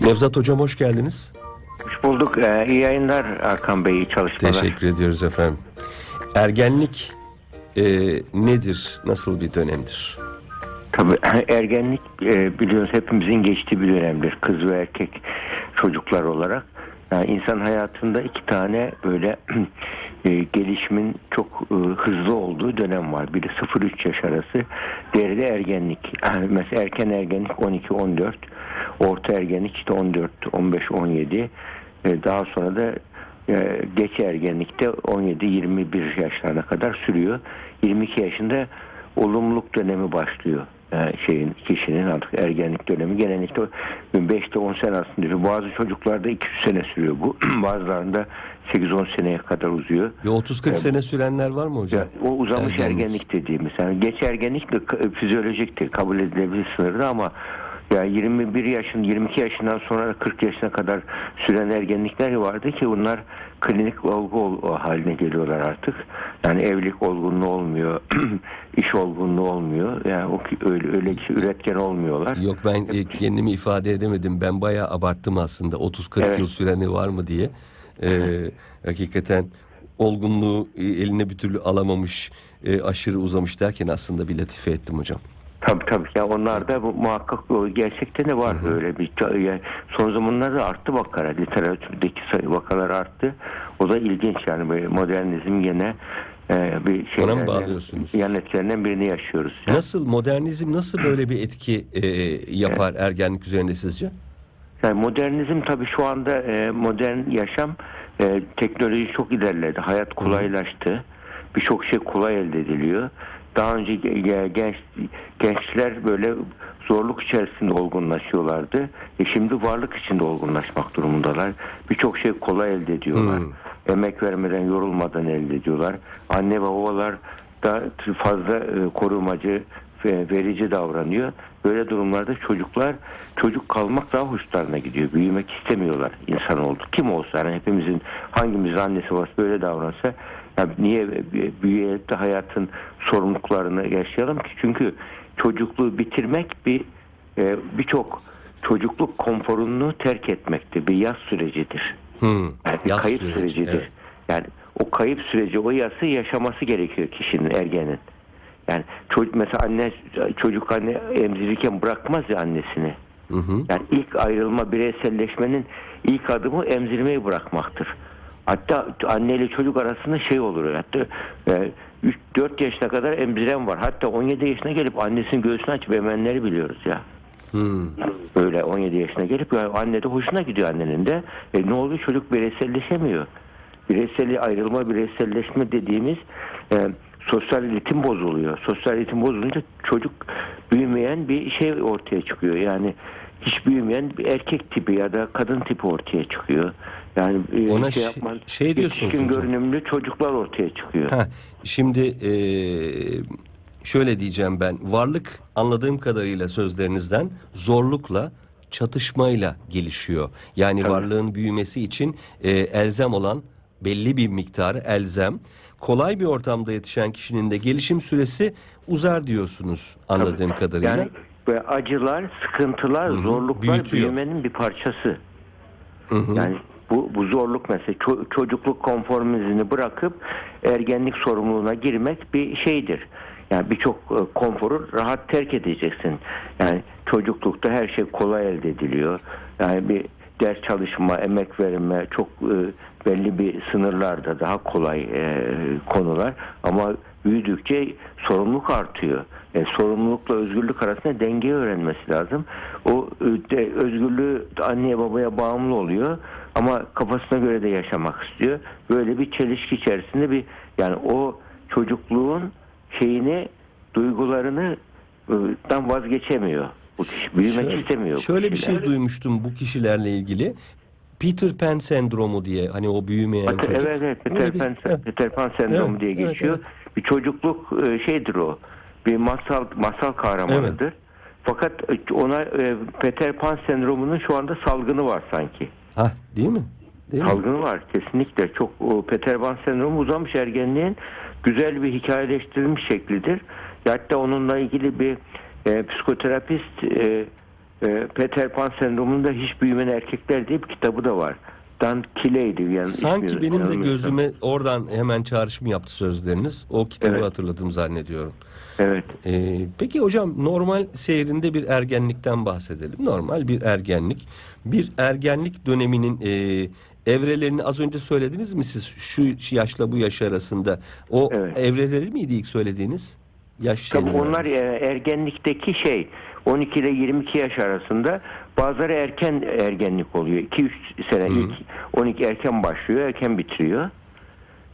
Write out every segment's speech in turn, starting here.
Nevzat Hocam hoş geldiniz. Hoş bulduk. Ee, iyi yayınlar Hakan Bey, çalışmalar. Teşekkür ediyoruz efendim. Ergenlik e, nedir, nasıl bir dönemdir? Tabii ergenlik e, biliyorsunuz hepimizin geçtiği bir dönemdir. Kız ve erkek çocuklar olarak. Yani insan hayatında iki tane böyle e, gelişimin çok e, hızlı olduğu dönem var. Biri 0-3 yaş arası, diğeri de ergenlik. Mesela erken ergenlik 12-14, orta ergenlik işte 14-15-17, e, daha sonra da geç ergenlikte 17-21 yaşlarına kadar sürüyor. 22 yaşında olumluluk dönemi başlıyor şeyin kişinin artık ergenlik dönemi. Genellikle 5'te 10 sene aslında bazı çocuklarda 200 sene sürüyor bu. Bazılarında 8-10 seneye kadar uzuyor. Bir 30-40 sene sürenler var mı hocam? Ya, o uzamış ergenlik, ergenlik dediğimiz. Yani geç ergenlik de fizyolojiktir. Kabul edilebilir sınırda ama ya 21 yaşın 22 yaşından sonra 40 yaşına kadar süren ergenlikler vardı ki bunlar klinik olgu haline geliyorlar artık. Yani evlilik olgunluğu olmuyor, iş olgunluğu olmuyor. Yani o öyle öyle üretken olmuyorlar. Yok ben e, kendimi ifade edemedim. Ben bayağı abarttım aslında. 30-40 evet. yıl süreni var mı diye. Ee, hakikaten olgunluğu e, eline bir türlü alamamış, e, aşırı uzamış derken aslında bir latife ettim hocam. Tabii tabii. Ya onlar da bu, muhakkak gerçekten de var Hı-hı. böyle bir yani son zamanlarda arttı vakalar. Literatürdeki sayı vakalar arttı. O da ilginç yani böyle modernizm gene e, bir şey. Ona mı bağlıyorsunuz? Yan etkilerinden birini yaşıyoruz. Yani. Nasıl modernizm nasıl böyle bir etki e, yapar evet. ergenlik üzerinde sizce? Yani modernizm tabii şu anda e, modern yaşam e, teknoloji çok ilerledi. Hayat kolaylaştı. Birçok şey kolay elde ediliyor daha önce genç gençler böyle zorluk içerisinde olgunlaşıyorlardı. E şimdi varlık içinde olgunlaşmak durumundalar. Birçok şey kolay elde ediyorlar. Hmm. Emek vermeden, yorulmadan elde ediyorlar. Anne ve babalar da fazla e, korumacı ve verici davranıyor. Böyle durumlarda çocuklar çocuk kalmak daha hoşlarına gidiyor. Büyümek istemiyorlar insan oldu. Kim olsa yani hepimizin hangimiz annesi babası böyle davransa niye büyüyerek de hayatın sorumluluklarını yaşayalım ki? Çünkü çocukluğu bitirmek bir e, birçok çocukluk konforunu terk etmektir. Bir yaz sürecidir. Hmm, yani bir yaz kayıp süreci, sürecidir. Evet. Yani o kayıp süreci, o yası yaşaması gerekiyor kişinin, ergenin. Yani çocuk mesela anne çocuk anne emzirirken bırakmaz ya annesini. Hı hı. Yani ilk ayrılma bireyselleşmenin ilk adımı emzirmeyi bırakmaktır. Hatta anne ile çocuk arasında şey olur. Hatta e, 3-4 yaşına kadar emziren var. Hatta 17 yaşına gelip annesinin göğsünü açıp emenleri biliyoruz ya. Hmm. Böyle 17 yaşına gelip yani anne de hoşuna gidiyor annenin de. E, ne oluyor çocuk bireyselleşemiyor. Bireysel ayrılma, bireyselleşme dediğimiz e, sosyal iletim bozuluyor. Sosyal iletim bozulunca çocuk büyümeyen bir şey ortaya çıkıyor. Yani hiç büyümeyen bir erkek tipi ya da kadın tipi ortaya çıkıyor. Yani e, Ona şey, yapman, şey diyorsunuz hocam. görünümlü çocuklar ortaya çıkıyor. Heh, şimdi e, şöyle diyeceğim ben. Varlık anladığım kadarıyla sözlerinizden zorlukla çatışmayla gelişiyor. Yani Tabii. varlığın büyümesi için e, elzem olan belli bir miktarı elzem. Kolay bir ortamda yetişen kişinin de gelişim süresi uzar diyorsunuz anladığım Tabii. kadarıyla. Yani ve acılar, sıkıntılar, Hı-hı. zorluklar Büyütüyor. büyümenin bir parçası. Hı-hı. Yani bu, bu zorluk mesela ço- çocukluk konformizmini bırakıp ergenlik sorumluluğuna girmek bir şeydir. Yani birçok e, konforu rahat terk edeceksin. Yani çocuklukta her şey kolay elde ediliyor. Yani bir ders çalışma, emek verme çok e, belli bir sınırlarda daha kolay e, konular. Ama büyüdükçe sorumluluk artıyor. E, sorumlulukla özgürlük arasında dengeyi öğrenmesi lazım. O e, özgürlüğü anneye babaya bağımlı oluyor ama kafasına göre de yaşamak istiyor. Böyle bir çelişki içerisinde bir yani o çocukluğun şeyini duygularını dan vazgeçemiyor. Bu kişi büyümek şöyle, istemiyor. Şöyle bir şey duymuştum bu kişilerle ilgili. Peter Pan sendromu diye hani o büyümeyen Peter, çocuk. Evet evet Peter, Pan, evet. Peter Pan sendromu evet, diye geçiyor. Evet, evet. Bir çocukluk e, şeydir o. Bir masal masal kahramanıdır. Evet. Fakat ona e, Peter Pan sendromunun şu anda salgını var sanki. Ha değil mi? Değil salgını mi? var kesinlikle. Çok o Peter Pan sendromu uzamış ergenliğin güzel bir hikayeleştirilmiş şeklidir. Hatta onunla ilgili bir e, psikoterapist e, e, Peter Pan sendromunda hiç büyümeyen erkekler diye bir kitabı da var. Dan Kiley'di yani. Sanki benim de gözüme oradan hemen çağrışım yaptı sözleriniz. O kitabı Evet. hatırladım zannediyorum. Evet. Ee, peki hocam normal seyrinde bir ergenlikten bahsedelim. Normal bir ergenlik. Bir ergenlik döneminin e, evrelerini az önce söylediniz mi siz şu yaşla bu yaş arasında? O Evet. evreleri miydi ilk söylediğiniz? Yaş Tabii onlar arası. e, ergenlikteki şey 12 ile 22 yaş arasında bazıları erken ergenlik oluyor. 2-3 sene ilk 12 erken başlıyor, erken bitiriyor.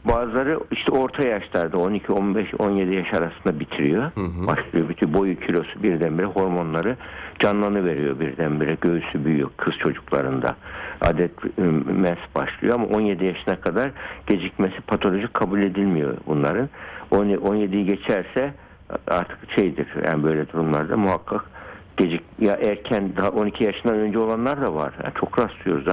Bazıları işte orta yaşlarda 12, 15, 17 yaş arasında bitiriyor. hı. Başlıyor bütün boyu kilosu birdenbire hormonları canlanı veriyor birdenbire. Göğsü büyüyor kız çocuklarında. Adet e, mens başlıyor ama 17 yaşına kadar gecikmesi patolojik kabul edilmiyor bunların. 17'yi geçerse artık şeydir yani böyle durumlarda muhakkak gecik ya erken daha 12 yaşından önce olanlar da var. Yani çok rastlıyoruz.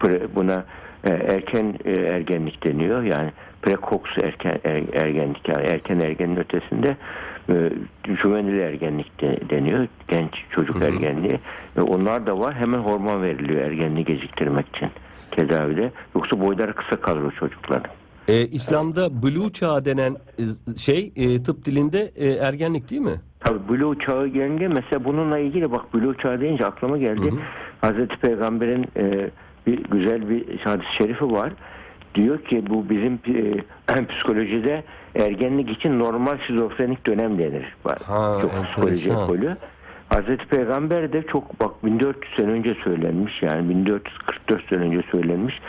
Pre- Buna e, erken e, ergenlik deniyor. Yani prekoks erken er- ergenlik yani erken ergenin ötesinde e, juvenil ergenlik de, deniyor. Genç çocuk ergenliği. E, onlar da var. Hemen hormon veriliyor ergenliği geciktirmek için tedavide. Yoksa boyları kısa kalır o çocukların. Ee, İslam'da blue çağı denen e, şey e, tıp dilinde e, ergenlik değil mi? Tabii Blue çağı gelince mesela bununla ilgili bak Blue çağı deyince aklıma geldi. Hazreti Peygamber'in e, bir güzel bir hadis-i şerifi var. Diyor ki bu bizim e, psikolojide ergenlik için normal şizofrenik dönem denir. Ha, çok psikoloji ekolü. Hazreti Peygamber de çok bak 1400 sene önce söylenmiş yani 1444 sene önce söylenmiş.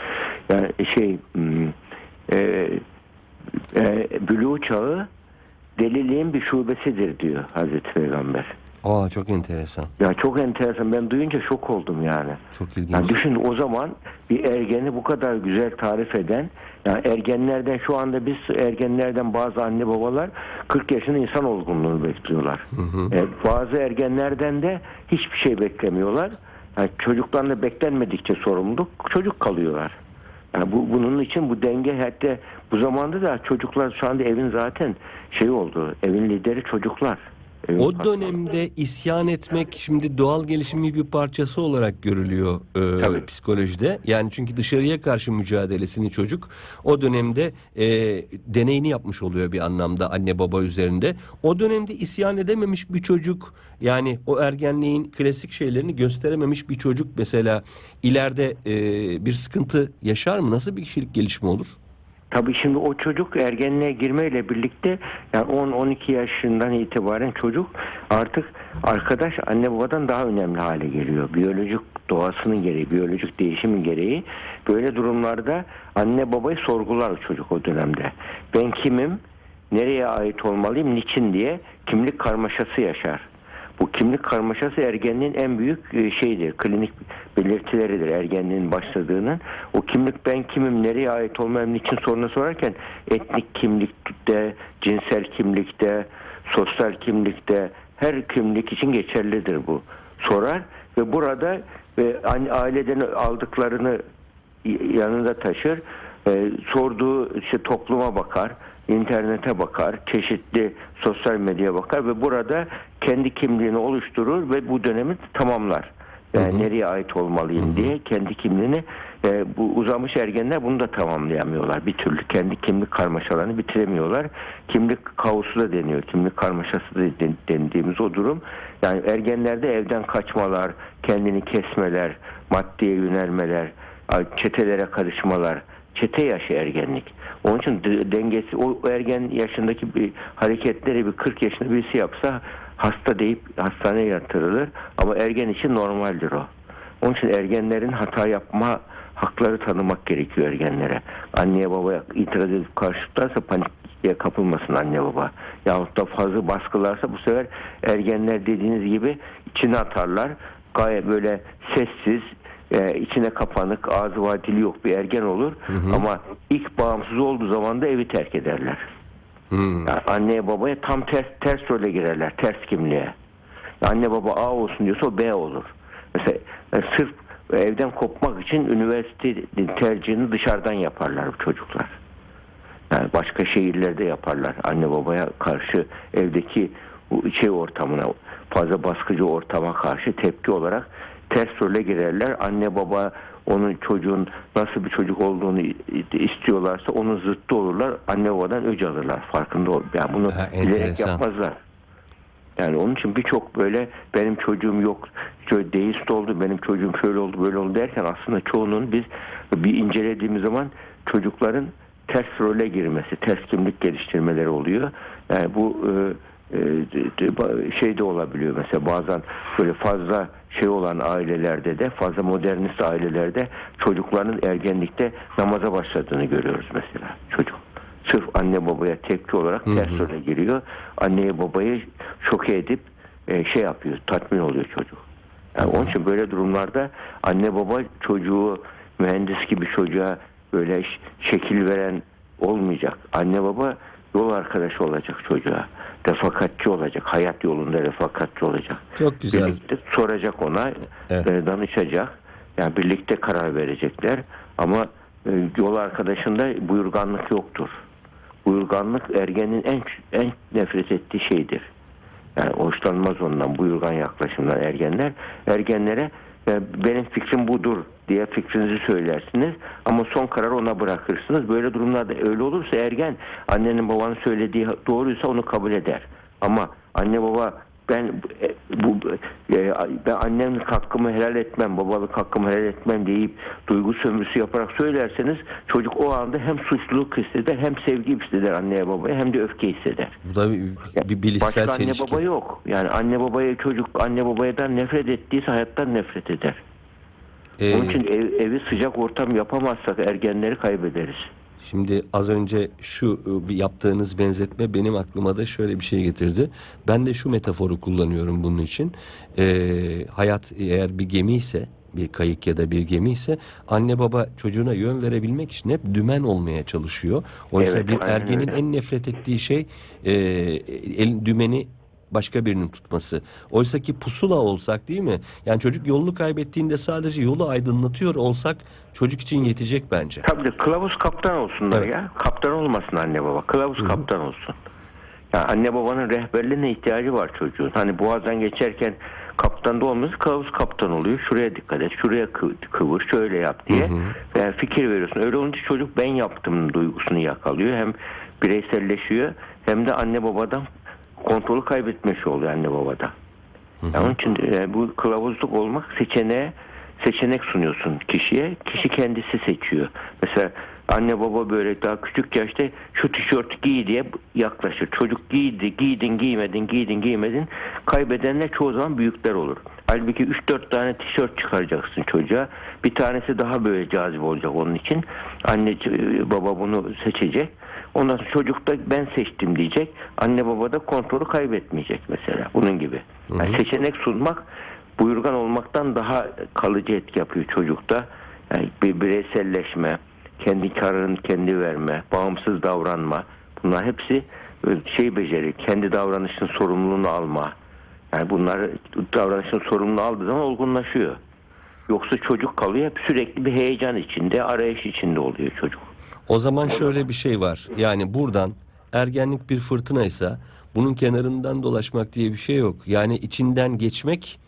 Yani şey hmm, e, e, çağı deliliğin bir şubesidir diyor Hazreti Peygamber. Aa çok enteresan. Ya çok enteresan. Ben duyunca şok oldum yani. Çok ilginç. Yani düşün o zaman bir ergeni bu kadar güzel tarif eden yani ergenlerden şu anda biz ergenlerden bazı anne babalar 40 yaşında insan olgunluğunu bekliyorlar. E, bazı ergenlerden de hiçbir şey beklemiyorlar. Yani çocuklarla beklenmedikçe sorumluluk çocuk kalıyorlar. Yani bu bunun için bu denge hatta bu zamanda da çocuklar şu anda evin zaten şey oldu. Evin lideri çocuklar. O dönemde isyan etmek şimdi doğal gelişimin bir parçası olarak görülüyor e, Tabii. psikolojide. Yani çünkü dışarıya karşı mücadelesini çocuk o dönemde e, deneyini yapmış oluyor bir anlamda anne baba üzerinde. O dönemde isyan edememiş bir çocuk yani o ergenliğin klasik şeylerini gösterememiş bir çocuk mesela ileride e, bir sıkıntı yaşar mı? Nasıl bir kişilik gelişimi olur? Tabii şimdi o çocuk ergenliğe girmeyle birlikte yani 10-12 yaşından itibaren çocuk artık arkadaş anne babadan daha önemli hale geliyor. Biyolojik doğasının gereği, biyolojik değişimin gereği böyle durumlarda anne babayı sorgular çocuk o dönemde. Ben kimim, nereye ait olmalıyım, niçin diye kimlik karmaşası yaşar. Bu kimlik karmaşası ergenliğin en büyük e, şeyidir, klinik belirtileridir ergenliğin başladığının. O kimlik ben kimim, nereye ait olmam, niçin sorunu sorarken etnik kimlikte, cinsel kimlikte, sosyal kimlikte her kimlik için geçerlidir bu. Sorar ve burada ve aileden aldıklarını yanında taşır. E, sorduğu işte topluma bakar, internete bakar, çeşitli sosyal medyaya bakar ve burada kendi kimliğini oluşturur ve bu dönemi tamamlar. Yani nereye ait olmalıyım diye kendi kimliğini e, bu uzamış ergenler bunu da tamamlayamıyorlar. Bir türlü kendi kimlik karmaşalarını bitiremiyorlar. Kimlik kaosu da deniyor. Kimlik karmaşası da den- dendiğimiz o durum. Yani ergenlerde evden kaçmalar, kendini kesmeler, maddeye yönelmeler, çetelere karışmalar, çete yaşı ergenlik. Onun için de- dengesi o ergen yaşındaki bir hareketleri bir 40 yaşında birisi yapsa hasta deyip hastaneye yatırılır ama ergen için normaldir o. Onun için ergenlerin hata yapma hakları tanımak gerekiyor ergenlere. Anneye babaya itiraz edip karşılarsa paniğe kapılmasın anne baba. Yahut da fazla baskılarsa bu sefer ergenler dediğiniz gibi içine atarlar. Gayet böyle sessiz, e, içine kapanık, ağzı var dili yok bir ergen olur. Ama ilk bağımsız olduğu zaman da evi terk ederler. Hmm. Yani anneye babaya tam ters ters role girerler, ters kimliğe. Anne baba A olsun diyorsa o B olur. Mesela e, sırf evden kopmak için üniversite tercihini dışarıdan yaparlar bu çocuklar. Yani başka şehirlerde yaparlar. Anne babaya karşı evdeki bu şey ortamına fazla baskıcı ortama karşı tepki olarak ters role girerler. Anne baba onun çocuğun nasıl bir çocuk olduğunu istiyorlarsa onun zıttı olurlar. Anne babadan öc alırlar. Farkında ol. Yani bunu Ha, bilerek yapmazlar. Yani onun için birçok böyle benim çocuğum yok, şöyle deist oldu, benim çocuğum şöyle oldu, böyle oldu derken aslında çoğunun biz bir incelediğimiz zaman çocukların ters role girmesi, ters kimlik geliştirmeleri oluyor. Yani bu e, e, şey de olabiliyor mesela bazen böyle fazla şey olan ailelerde de fazla modernist ailelerde çocukların ergenlikte namaza başladığını görüyoruz mesela çocuk. Sırf anne babaya tepki olarak ters role giriyor. Anneye babayı şoke edip e, şey yapıyor, tatmin oluyor çocuk. Yani onun için böyle durumlarda anne baba çocuğu mühendis gibi çocuğa böyle şekil veren olmayacak. Anne baba yol arkadaşı olacak çocuğa. Refakatçi olacak. Hayat yolunda refakatçi olacak. Çok güzel. Birlikte soracak ona, Evet. e, danışacak. Yani birlikte karar verecekler. Ama e, yol arkadaşında buyurganlık yoktur. Buyurganlık ergenin en en nefret ettiği şeydir. Yani hoşlanmaz ondan buyurgan yaklaşımdan ergenler. Ergenlere e, benim fikrim budur diye fikrinizi söylersiniz ama son karar ona bırakırsınız. Böyle durumlarda öyle olursa ergen annenin babanın söylediği doğruysa onu kabul eder. Ama anne baba ben e, bu e, ben annemlik hakkımı helal etmem, babalık hakkımı helal etmem deyip duygu sömürüsü yaparak söylerseniz çocuk o anda hem suçluluk hisseder hem sevgi hisseder anneye babaya hem de öfke hisseder. Bu da bir, bir bilişsel Başka anne çelişki. baba yok. Yani anne babaya çocuk anne babadan nefret ettiyse hayattan nefret eder. Ee, Onun için ev- evi sıcak ortam yapamazsak ergenleri kaybederiz. Şimdi az önce şu e, yaptığınız benzetme benim aklıma da şöyle bir şey getirdi. Ben de şu metaforu kullanıyorum bunun için. Ee, hayat eğer bir gemi ise bir kayık ya da bir gemi ise anne baba çocuğuna yön verebilmek için hep dümen olmaya çalışıyor. Oysa Evet, bir ergenin öyle. en nefret ettiği şey e, el, dümeni başka birinin tutması. Oysa ki pusula olsak değil mi? Yani çocuk yolunu kaybettiğinde sadece yolu aydınlatıyor olsak çocuk için yetecek bence. Tabii kılavuz kaptan olsunlar Evet. ya. Kaptan olmasın anne baba. Kılavuz kaptan olsun. Yani anne babanın rehberliğine ihtiyacı var çocuğun. Hani boğazdan geçerken kaptan da olmaz kılavuz kaptan oluyor. Şuraya dikkat et, şuraya kı- kıvır, şöyle yap diye Yani fikir veriyorsun. Öyle olunca çocuk ben yaptım duygusunu yakalıyor. Hem bireyselleşiyor hem de anne babadan kontrolü kaybetmiş oluyor anne babada. Yani onun için e, bu kılavuzluk olmak seçeneğe seçenek sunuyorsun kişiye. Kişi kendisi seçiyor. Mesela anne baba böyle daha küçük yaşta şu tişörtü giy diye yaklaşır. Çocuk giydi, giydin, giymedin, giydin, giymedin. Kaybedenler çoğu zaman büyükler olur. Halbuki 3-4 tane tişört çıkaracaksın çocuğa. Bir tanesi daha böyle cazip olacak onun için. Anne e, baba bunu seçecek. Ondan sonra çocuk da ben seçtim diyecek. Anne baba da kontrolü kaybetmeyecek mesela. Bunun gibi. Yani seçenek sunmak buyurgan olmaktan daha kalıcı etki yapıyor çocukta. Yani bir bireyselleşme, kendi kararını kendi verme, bağımsız davranma. Bunlar hepsi e, şey beceri, kendi davranışın sorumluluğunu alma. Yani bunlar davranışın sorumluluğunu aldığı zaman olgunlaşıyor. Yoksa çocuk kalıyor hep sürekli bir heyecan içinde, arayış içinde oluyor çocuk. O zaman şöyle bir şey var. Yani buradan ergenlik bir fırtınaysa bunun kenarından dolaşmak diye bir şey yok. Yani içinden geçmek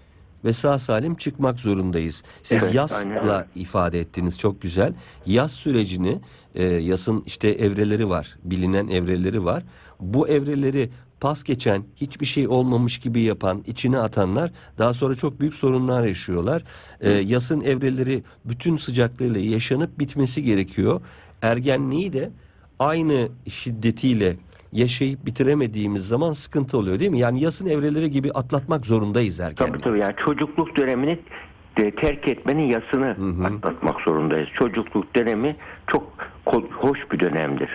ve sağ salim çıkmak zorundayız. Siz Evet, yasla aynen ifade ettiniz çok güzel. Yas sürecini e, yasın işte evreleri var. Bilinen evreleri var. Bu evreleri pas geçen, hiçbir şey olmamış gibi yapan, içine atanlar daha sonra çok büyük sorunlar yaşıyorlar. E, yasın evreleri bütün sıcaklığıyla yaşanıp bitmesi gerekiyor. Ergenliği de aynı şiddetiyle yaşayıp bitiremediğimiz zaman sıkıntı oluyor değil mi? Yani yasın evreleri gibi atlatmak zorundayız ergenliği. Tabii tabii yani çocukluk dönemini de terk etmenin yasını atlatmak zorundayız. Çocukluk dönemi çok hoş bir dönemdir.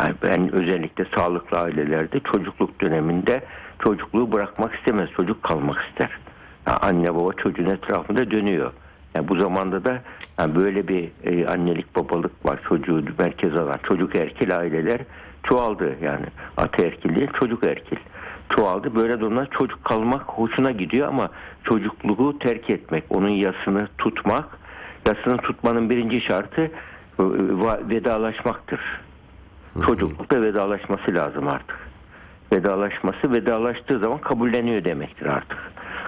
Yani ben özellikle sağlıklı ailelerde çocukluk döneminde çocukluğu bırakmak istemez. Çocuk kalmak ister. Yani anne baba çocuğun etrafında dönüyor. Yani bu zamanda da yani böyle bir e, annelik babalık var. Çocuğu merkez alan çocuk erkil aileler çoğaldı yani. Ataerkil değil çocuk erkil çoğaldı. Böyle durumda çocuk kalmak hoşuna gidiyor ama çocukluğu terk etmek, onun yasını tutmak, yasını tutmanın birinci şartı e, va- vedalaşmaktır. Çocuklukta vedalaşması lazım artık. Vedalaşması vedalaştığı zaman kabulleniyor demektir artık.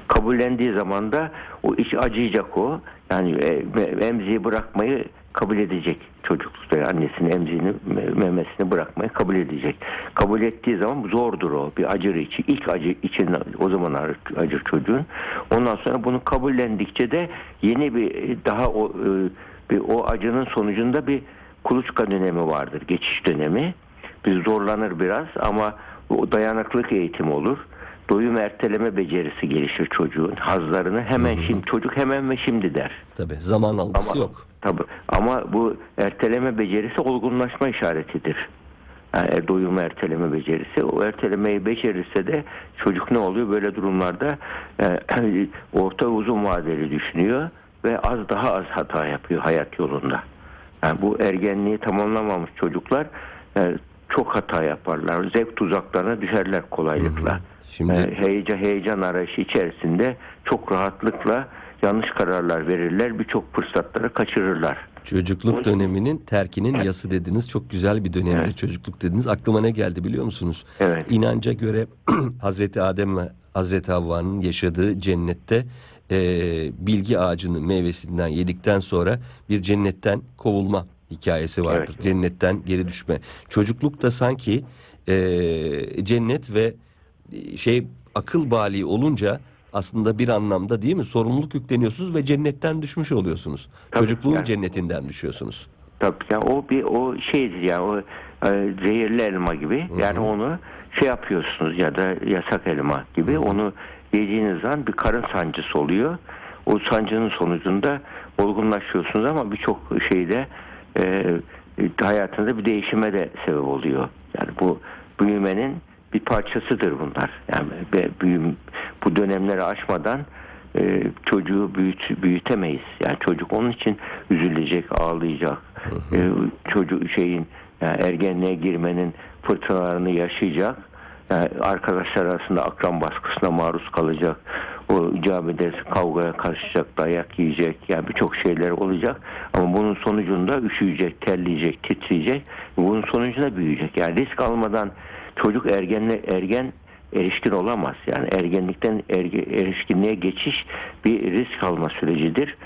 Kabullendiği zaman da o iç acıyacak o. Yani e, emziği bırakmayı kabul edecek çocuklukta annesinin emziğini memesini bırakmayı kabul edecek. Kabul ettiği zaman zordur o bir acır içi. İlk acı için o zaman acır çocuğun. Ondan sonra bunu kabullendikçe de yeni bir daha o e, bir, o acının sonucunda bir kuluçka dönemi vardır. Geçiş dönemi. Biz zorlanır biraz ama o dayanıklık eğitimi olur. Doyum erteleme becerisi gelişir çocuğun. Hazlarını hemen şimdi çocuk hemen ve şimdi der. Tabii zaman algısı Ama- yok. Tabii. Ama bu erteleme becerisi olgunlaşma işaretidir. Yani doyum erteleme becerisi. O ertelemeyi becerirse de çocuk ne oluyor? Böyle durumlarda e, orta uzun vadeli düşünüyor ve az daha az hata yapıyor hayat yolunda. Yani bu ergenliği tamamlamamış çocuklar e, çok hata yaparlar. Zevk tuzaklarına düşerler kolaylıkla. Şimdi- E, heyecan heyecan arayışı içerisinde çok rahatlıkla yanlış kararlar verirler. Birçok fırsatları kaçırırlar. Çocukluk döneminin terkinin yası dediniz. Çok güzel bir dönemde Evet. çocukluk dediniz. Aklıma ne geldi biliyor musunuz? Evet. İnanca göre Hazreti Adem ve Hazreti Havva'nın yaşadığı cennette e, bilgi ağacının meyvesinden yedikten sonra bir cennetten kovulma hikayesi vardır. Evet. Cennetten geri düşme. Çocukluk da sanki e, cennet ve e, şey akıl bali olunca aslında bir anlamda değil mi sorumluluk yükleniyorsunuz ve cennetten düşmüş oluyorsunuz. Tabii, Çocukluğun yani. cennetinden düşüyorsunuz. Tabii yani o bir o şeydir yani o e, zehirli elma gibi. Yani onu şey yapıyorsunuz ya da yasak elma gibi onu yediğiniz zaman bir karın sancısı oluyor. O sancının sonucunda olgunlaşıyorsunuz ama birçok şeyde e, hayatınızda bir değişime de sebep oluyor. Yani bu büyümenin bir parçasıdır bunlar. Yani büyüm, bu dönemleri aşmadan e, çocuğu büyüt, büyütemeyiz. Yani çocuk onun için üzülecek, ağlayacak. E, çocuk şeyin yani ergenliğe girmenin fırtınalarını yaşayacak. Yani arkadaşlar arasında akran baskısına maruz kalacak. O ederse kavgaya karışacak, dayak yiyecek. Yani birçok şeyler olacak. Ama bunun sonucunda üşüyecek, terleyecek, titreyecek. Bunun sonucunda büyüyecek. Yani risk almadan çocuk ergenle ergen erişkin olamaz. Yani ergenlikten erge, erişkinliğe geçiş bir risk alma sürecidir.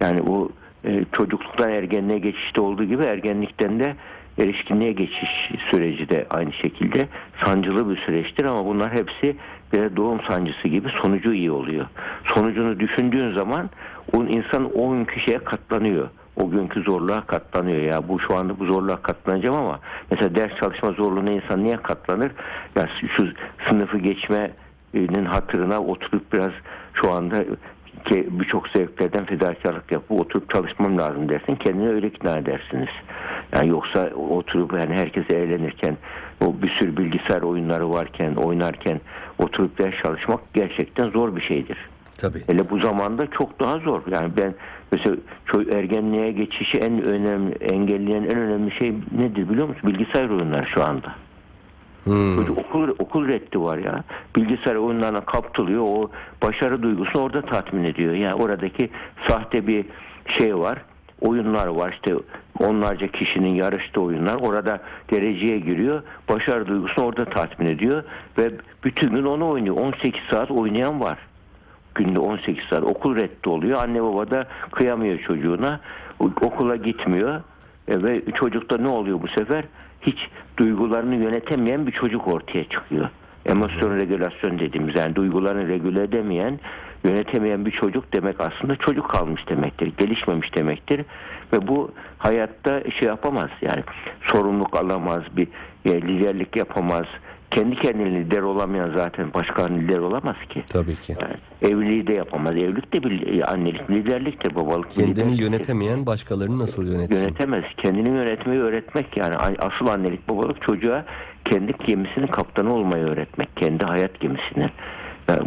Yani bu e, çocukluktan ergenliğe geçişte olduğu gibi ergenlikten de erişkinliğe geçiş süreci de aynı şekilde sancılı bir süreçtir ama bunlar hepsi bir doğum sancısı gibi sonucu iyi oluyor. Sonucunu düşündüğün zaman o insan o günkü şeye katlanıyor. O günkü zorluğa katlanıyor. Ya bu şu anda bu zorluğa katlanacağım ama mesela ders çalışma zorluğuna insan niye katlanır? Ya şu sınıfı geçmenin hatırına oturup biraz şu anda ki birçok zevklerden fedakarlık yapıp oturup çalışmam lazım dersin. Kendini öyle ikna edersiniz. Yani yoksa oturup yani herkes eğlenirken o bir sürü bilgisayar oyunları varken oynarken oturup ders çalışmak gerçekten zor bir şeydir. Tabii. Hele bu zamanda çok daha zor. Yani ben mesela ço- ergenliğe geçişi en önemli engelleyen en önemli şey nedir biliyor musun? Bilgisayar oyunları şu anda. Hmm. Çocuk okul okul reddi var ya. Bilgisayar oyunlarına kaptılıyor. O başarı duygusunu orada tatmin ediyor. Yani oradaki sahte bir şey var. Oyunlar var işte onlarca kişinin yarıştığı oyunlar. Orada dereceye giriyor. Başarı duygusunu orada tatmin ediyor ve bütün gün onu oynuyor. 18 saat oynayan var. Günde 18 saat okul reddi oluyor. Anne baba da kıyamıyor çocuğuna. Okula gitmiyor. E, ve çocukta ne oluyor bu sefer? Hiç duygularını yönetemeyen bir çocuk ortaya çıkıyor. Emosyon regülasyon dediğimiz yani duygularını regüle edemeyen, yönetemeyen bir çocuk demek aslında çocuk kalmış demektir. Gelişmemiş demektir. Ve bu hayatta şey yapamaz yani sorumluluk alamaz, bir e, liderlik yapamaz. Kendi kendine lider olamayan zaten başkanın lider olamaz ki. Tabii ki. Yani evliliği de yapamaz. Evlilik de bir annelik liderliktir, babalık bir Kendini liderliktir. yönetemeyen başkalarını nasıl yönetsin? Yönetemez. Kendini yönetmeyi öğretmek yani asıl annelik babalık çocuğa kendi gemisinin kaptanı olmayı öğretmek. Kendi hayat gemisinin.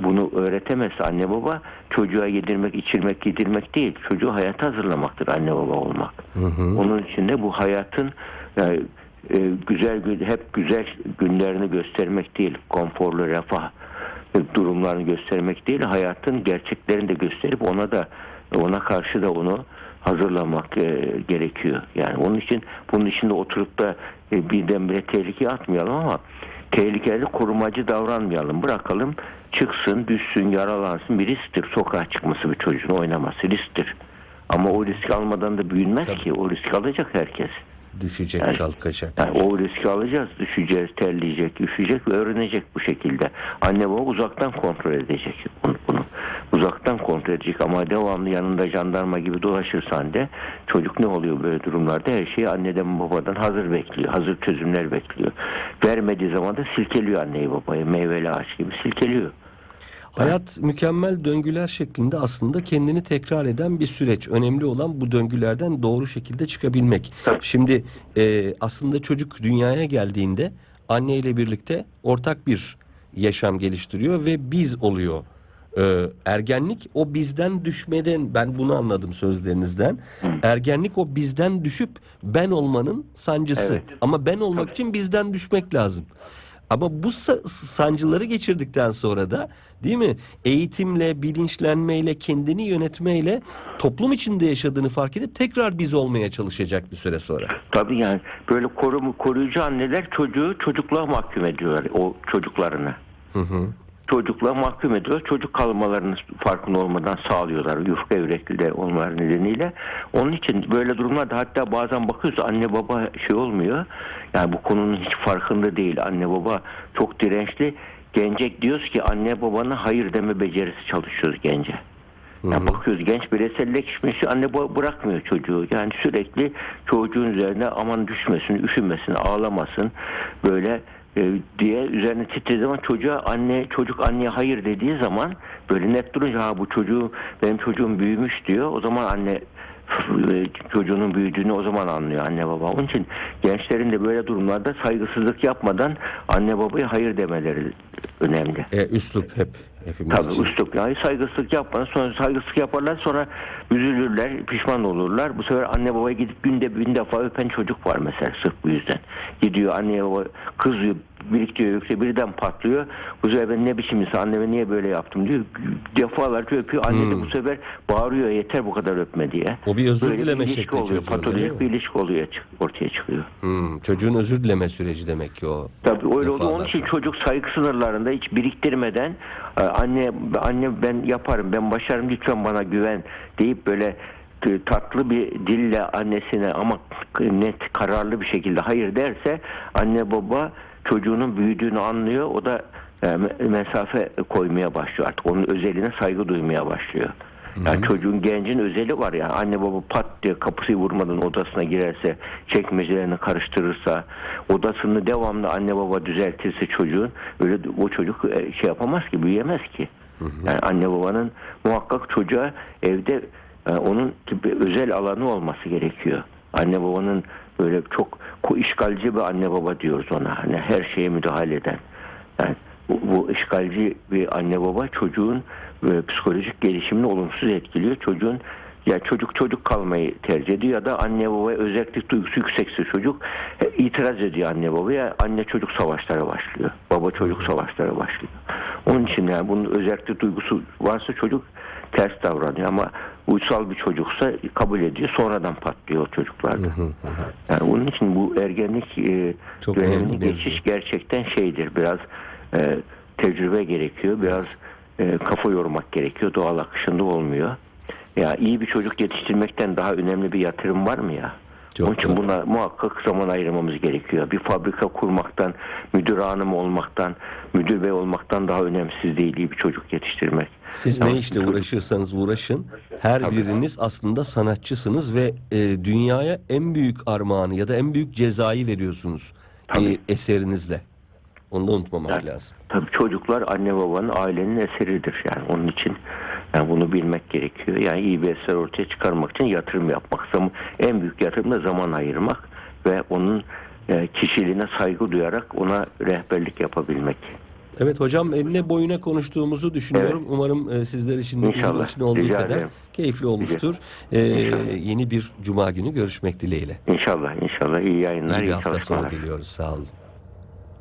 Bunu öğretemezse anne baba çocuğa yedirmek, içirmek, yedirmek değil. Çocuğu hayata hazırlamaktır anne baba olmak. Onun için de bu hayatın yani, e, güzel gün, hep güzel günlerini göstermek değil. Konforlu, refah e, durumlarını göstermek değil. Hayatın gerçeklerini de gösterip ona da ona karşı da onu hazırlamak e, gerekiyor. Yani onun için bunun içinde oturup da e, birdenbire tehlikeye atmayalım ama tehlikeli korumacı davranmayalım. Bırakalım çıksın, düşsün, yaralansın. Bir risktir. Sokağa çıkması bir çocuğun oynaması risktir. Ama o risk almadan da büyünmez Tabii. ki. O risk alacak herkes. Düşecek, Yani- kalkacak. Yani o riski alacağız. Düşeceğiz, terleyecek, üşüyecek ve öğrenecek bu şekilde. Anne baba uzaktan kontrol edecek bunu. bunu. Uzaktan kontrol edecek ama devamlı yanında jandarma gibi dolaşırsan de çocuk ne oluyor böyle durumlarda? Her şeyi anneden babadan hazır bekliyor. Hazır çözümler bekliyor. Vermediği zaman da silkeliyor anneyi babayı. Meyveli ağaç gibi silkeliyor. Hayat mükemmel döngüler şeklinde aslında kendini tekrar eden bir süreç. Önemli olan bu döngülerden doğru şekilde çıkabilmek. Tabii. Şimdi e, aslında çocuk dünyaya geldiğinde anne ile birlikte ortak bir yaşam geliştiriyor ve biz oluyor. E, ergenlik o bizden düşmeden ben bunu anladım sözlerinizden. Ergenlik o bizden düşüp ben olmanın sancısı. Evet. Ama ben olmak için bizden düşmek lazım. Ama bu sa- sancıları geçirdikten sonra da değil mi? Eğitimle, bilinçlenmeyle, kendini yönetmeyle toplum içinde yaşadığını fark edip tekrar biz olmaya çalışacak bir süre sonra. Tabii yani böyle korum, koruyucu anneler çocuğu çocukluğa mahkum ediyorlar. O çocuklarını. Hı hı. Çocukla mahkum ediyor. Çocuk kalmalarını farkında olmadan sağlıyorlar. Yufka yürekli olmaları nedeniyle. Onun için böyle durumlarda hatta bazen bakıyoruz anne baba şey olmuyor. Yani bu konunun hiç farkında değil. Anne baba çok dirençli. Gence diyoruz ki anne babana hayır deme becerisi çalışıyoruz gence. Yani bakıyoruz genç bireyselleşmesi anne baba bırakmıyor çocuğu. Yani sürekli çocuğun üzerine aman düşmesin, üşümesin, ağlamasın böyle diye üzerine titrediği zaman çocuğa anne çocuk anneye hayır dediği zaman böyle net durunca ha bu çocuğu benim çocuğum büyümüş diyor. O zaman anne e, çocuğunun büyüdüğünü o zaman anlıyor anne baba. Onun için gençlerin de böyle durumlarda saygısızlık yapmadan anne babaya hayır demeleri önemli. E, üslup hep hepimiz Tabii için. üslup yani saygısızlık yapmadan sonra saygısızlık yaparlar sonra üzülürler pişman olurlar. Bu sefer anne babaya gidip günde bin defa öpen çocuk var mesela sırf bu yüzden. Gidiyor anne baba kızıyor biriktiriyor yoksa birden patlıyor. Bu sefer ben ne biçim insan anneme niye böyle yaptım diyor. Defalarca öpüyor. Anne de bu sefer bağırıyor yeter bu kadar öpme diye. O bir özür Böyle dileme ilişki şekli oluyor. değil Patolojik mi? bir ilişki oluyor, ortaya çıkıyor. Hmm, çocuğun özür dileme süreci demek ki o. Tabii öyle oldu. Onun Defalarca. için çocuk saygı sınırlarında hiç biriktirmeden e, anne anne ben yaparım, ben başarırım lütfen bana güven deyip böyle tatlı bir dille annesine ama net kararlı bir şekilde hayır derse anne baba çocuğunun büyüdüğünü anlıyor. O da e, me- mesafe koymaya başlıyor artık. Onun özeline saygı duymaya başlıyor. Yani çocuğun gencin özeli var ya anne baba pat diye kapıyı vurmadan odasına girerse çekmecelerini karıştırırsa odasını devamlı anne baba düzeltirse çocuğun öyle o çocuk e, şey yapamaz ki büyüyemez ki. Yani anne babanın muhakkak çocuğa evde e, onun özel alanı olması gerekiyor. Anne babanın böyle çok işgalci bir anne baba diyoruz ona. Hani her şeye müdahale eden. Yani bu, bu işgalci bir anne baba çocuğun e, psikolojik gelişimini olumsuz etkiliyor. Çocuğun ya çocuk çocuk kalmayı tercih ediyor ya da anne babaya özellik duygusu yüksekse çocuk e, itiraz ediyor anne babaya. Anne çocuk savaşlara başlıyor. Baba çocuk savaşlara başlıyor. Onun için yani bunun özellik duygusu varsa çocuk ters davranıyor ama uysal bir çocuksa kabul ediyor. Sonradan patlıyor o çocuklarda. Yani onun için bu ergenlik e, Çok dönemini bir geçiş gerçekten şeydir. Biraz e, tecrübe gerekiyor. Biraz e, kafa yormak gerekiyor. Doğal akışında olmuyor. Ya iyi bir çocuk yetiştirmekten daha önemli bir yatırım var mı ya? Çok Onun için buna muhakkak zaman ayırmamız gerekiyor. Bir fabrika kurmaktan, müdür hanım olmaktan, müdür bey olmaktan daha önemsiz değil iyi bir çocuk yetiştirmek. Siz Ama ne işle çocuk- uğraşırsanız uğraşın her biriniz aslında sanatçısınız ve e, dünyaya en büyük armağanı ya da en büyük cezayı veriyorsunuz Tabii. e, eserinizle. Onu da unutmamak Yani, lazım. Tabii çocuklar anne babanın ailenin eseridir yani onun için yani bunu bilmek gerekiyor. Yani iyi bir eser ortaya çıkarmak için yatırım yapmak. En büyük yatırım da zaman ayırmak ve onun e, kişiliğine saygı duyarak ona rehberlik yapabilmek. Evet hocam eline boyuna konuştuğumuzu düşünüyorum. Umarım e, sizler için de İnşallah. için olduğu Rica kadar ederim. keyifli olmuştur. E, yeni bir cuma günü görüşmek dileğiyle. İnşallah inşallah iyi yayınlar. İyi bir hafta sonu diliyoruz. Sağ olun.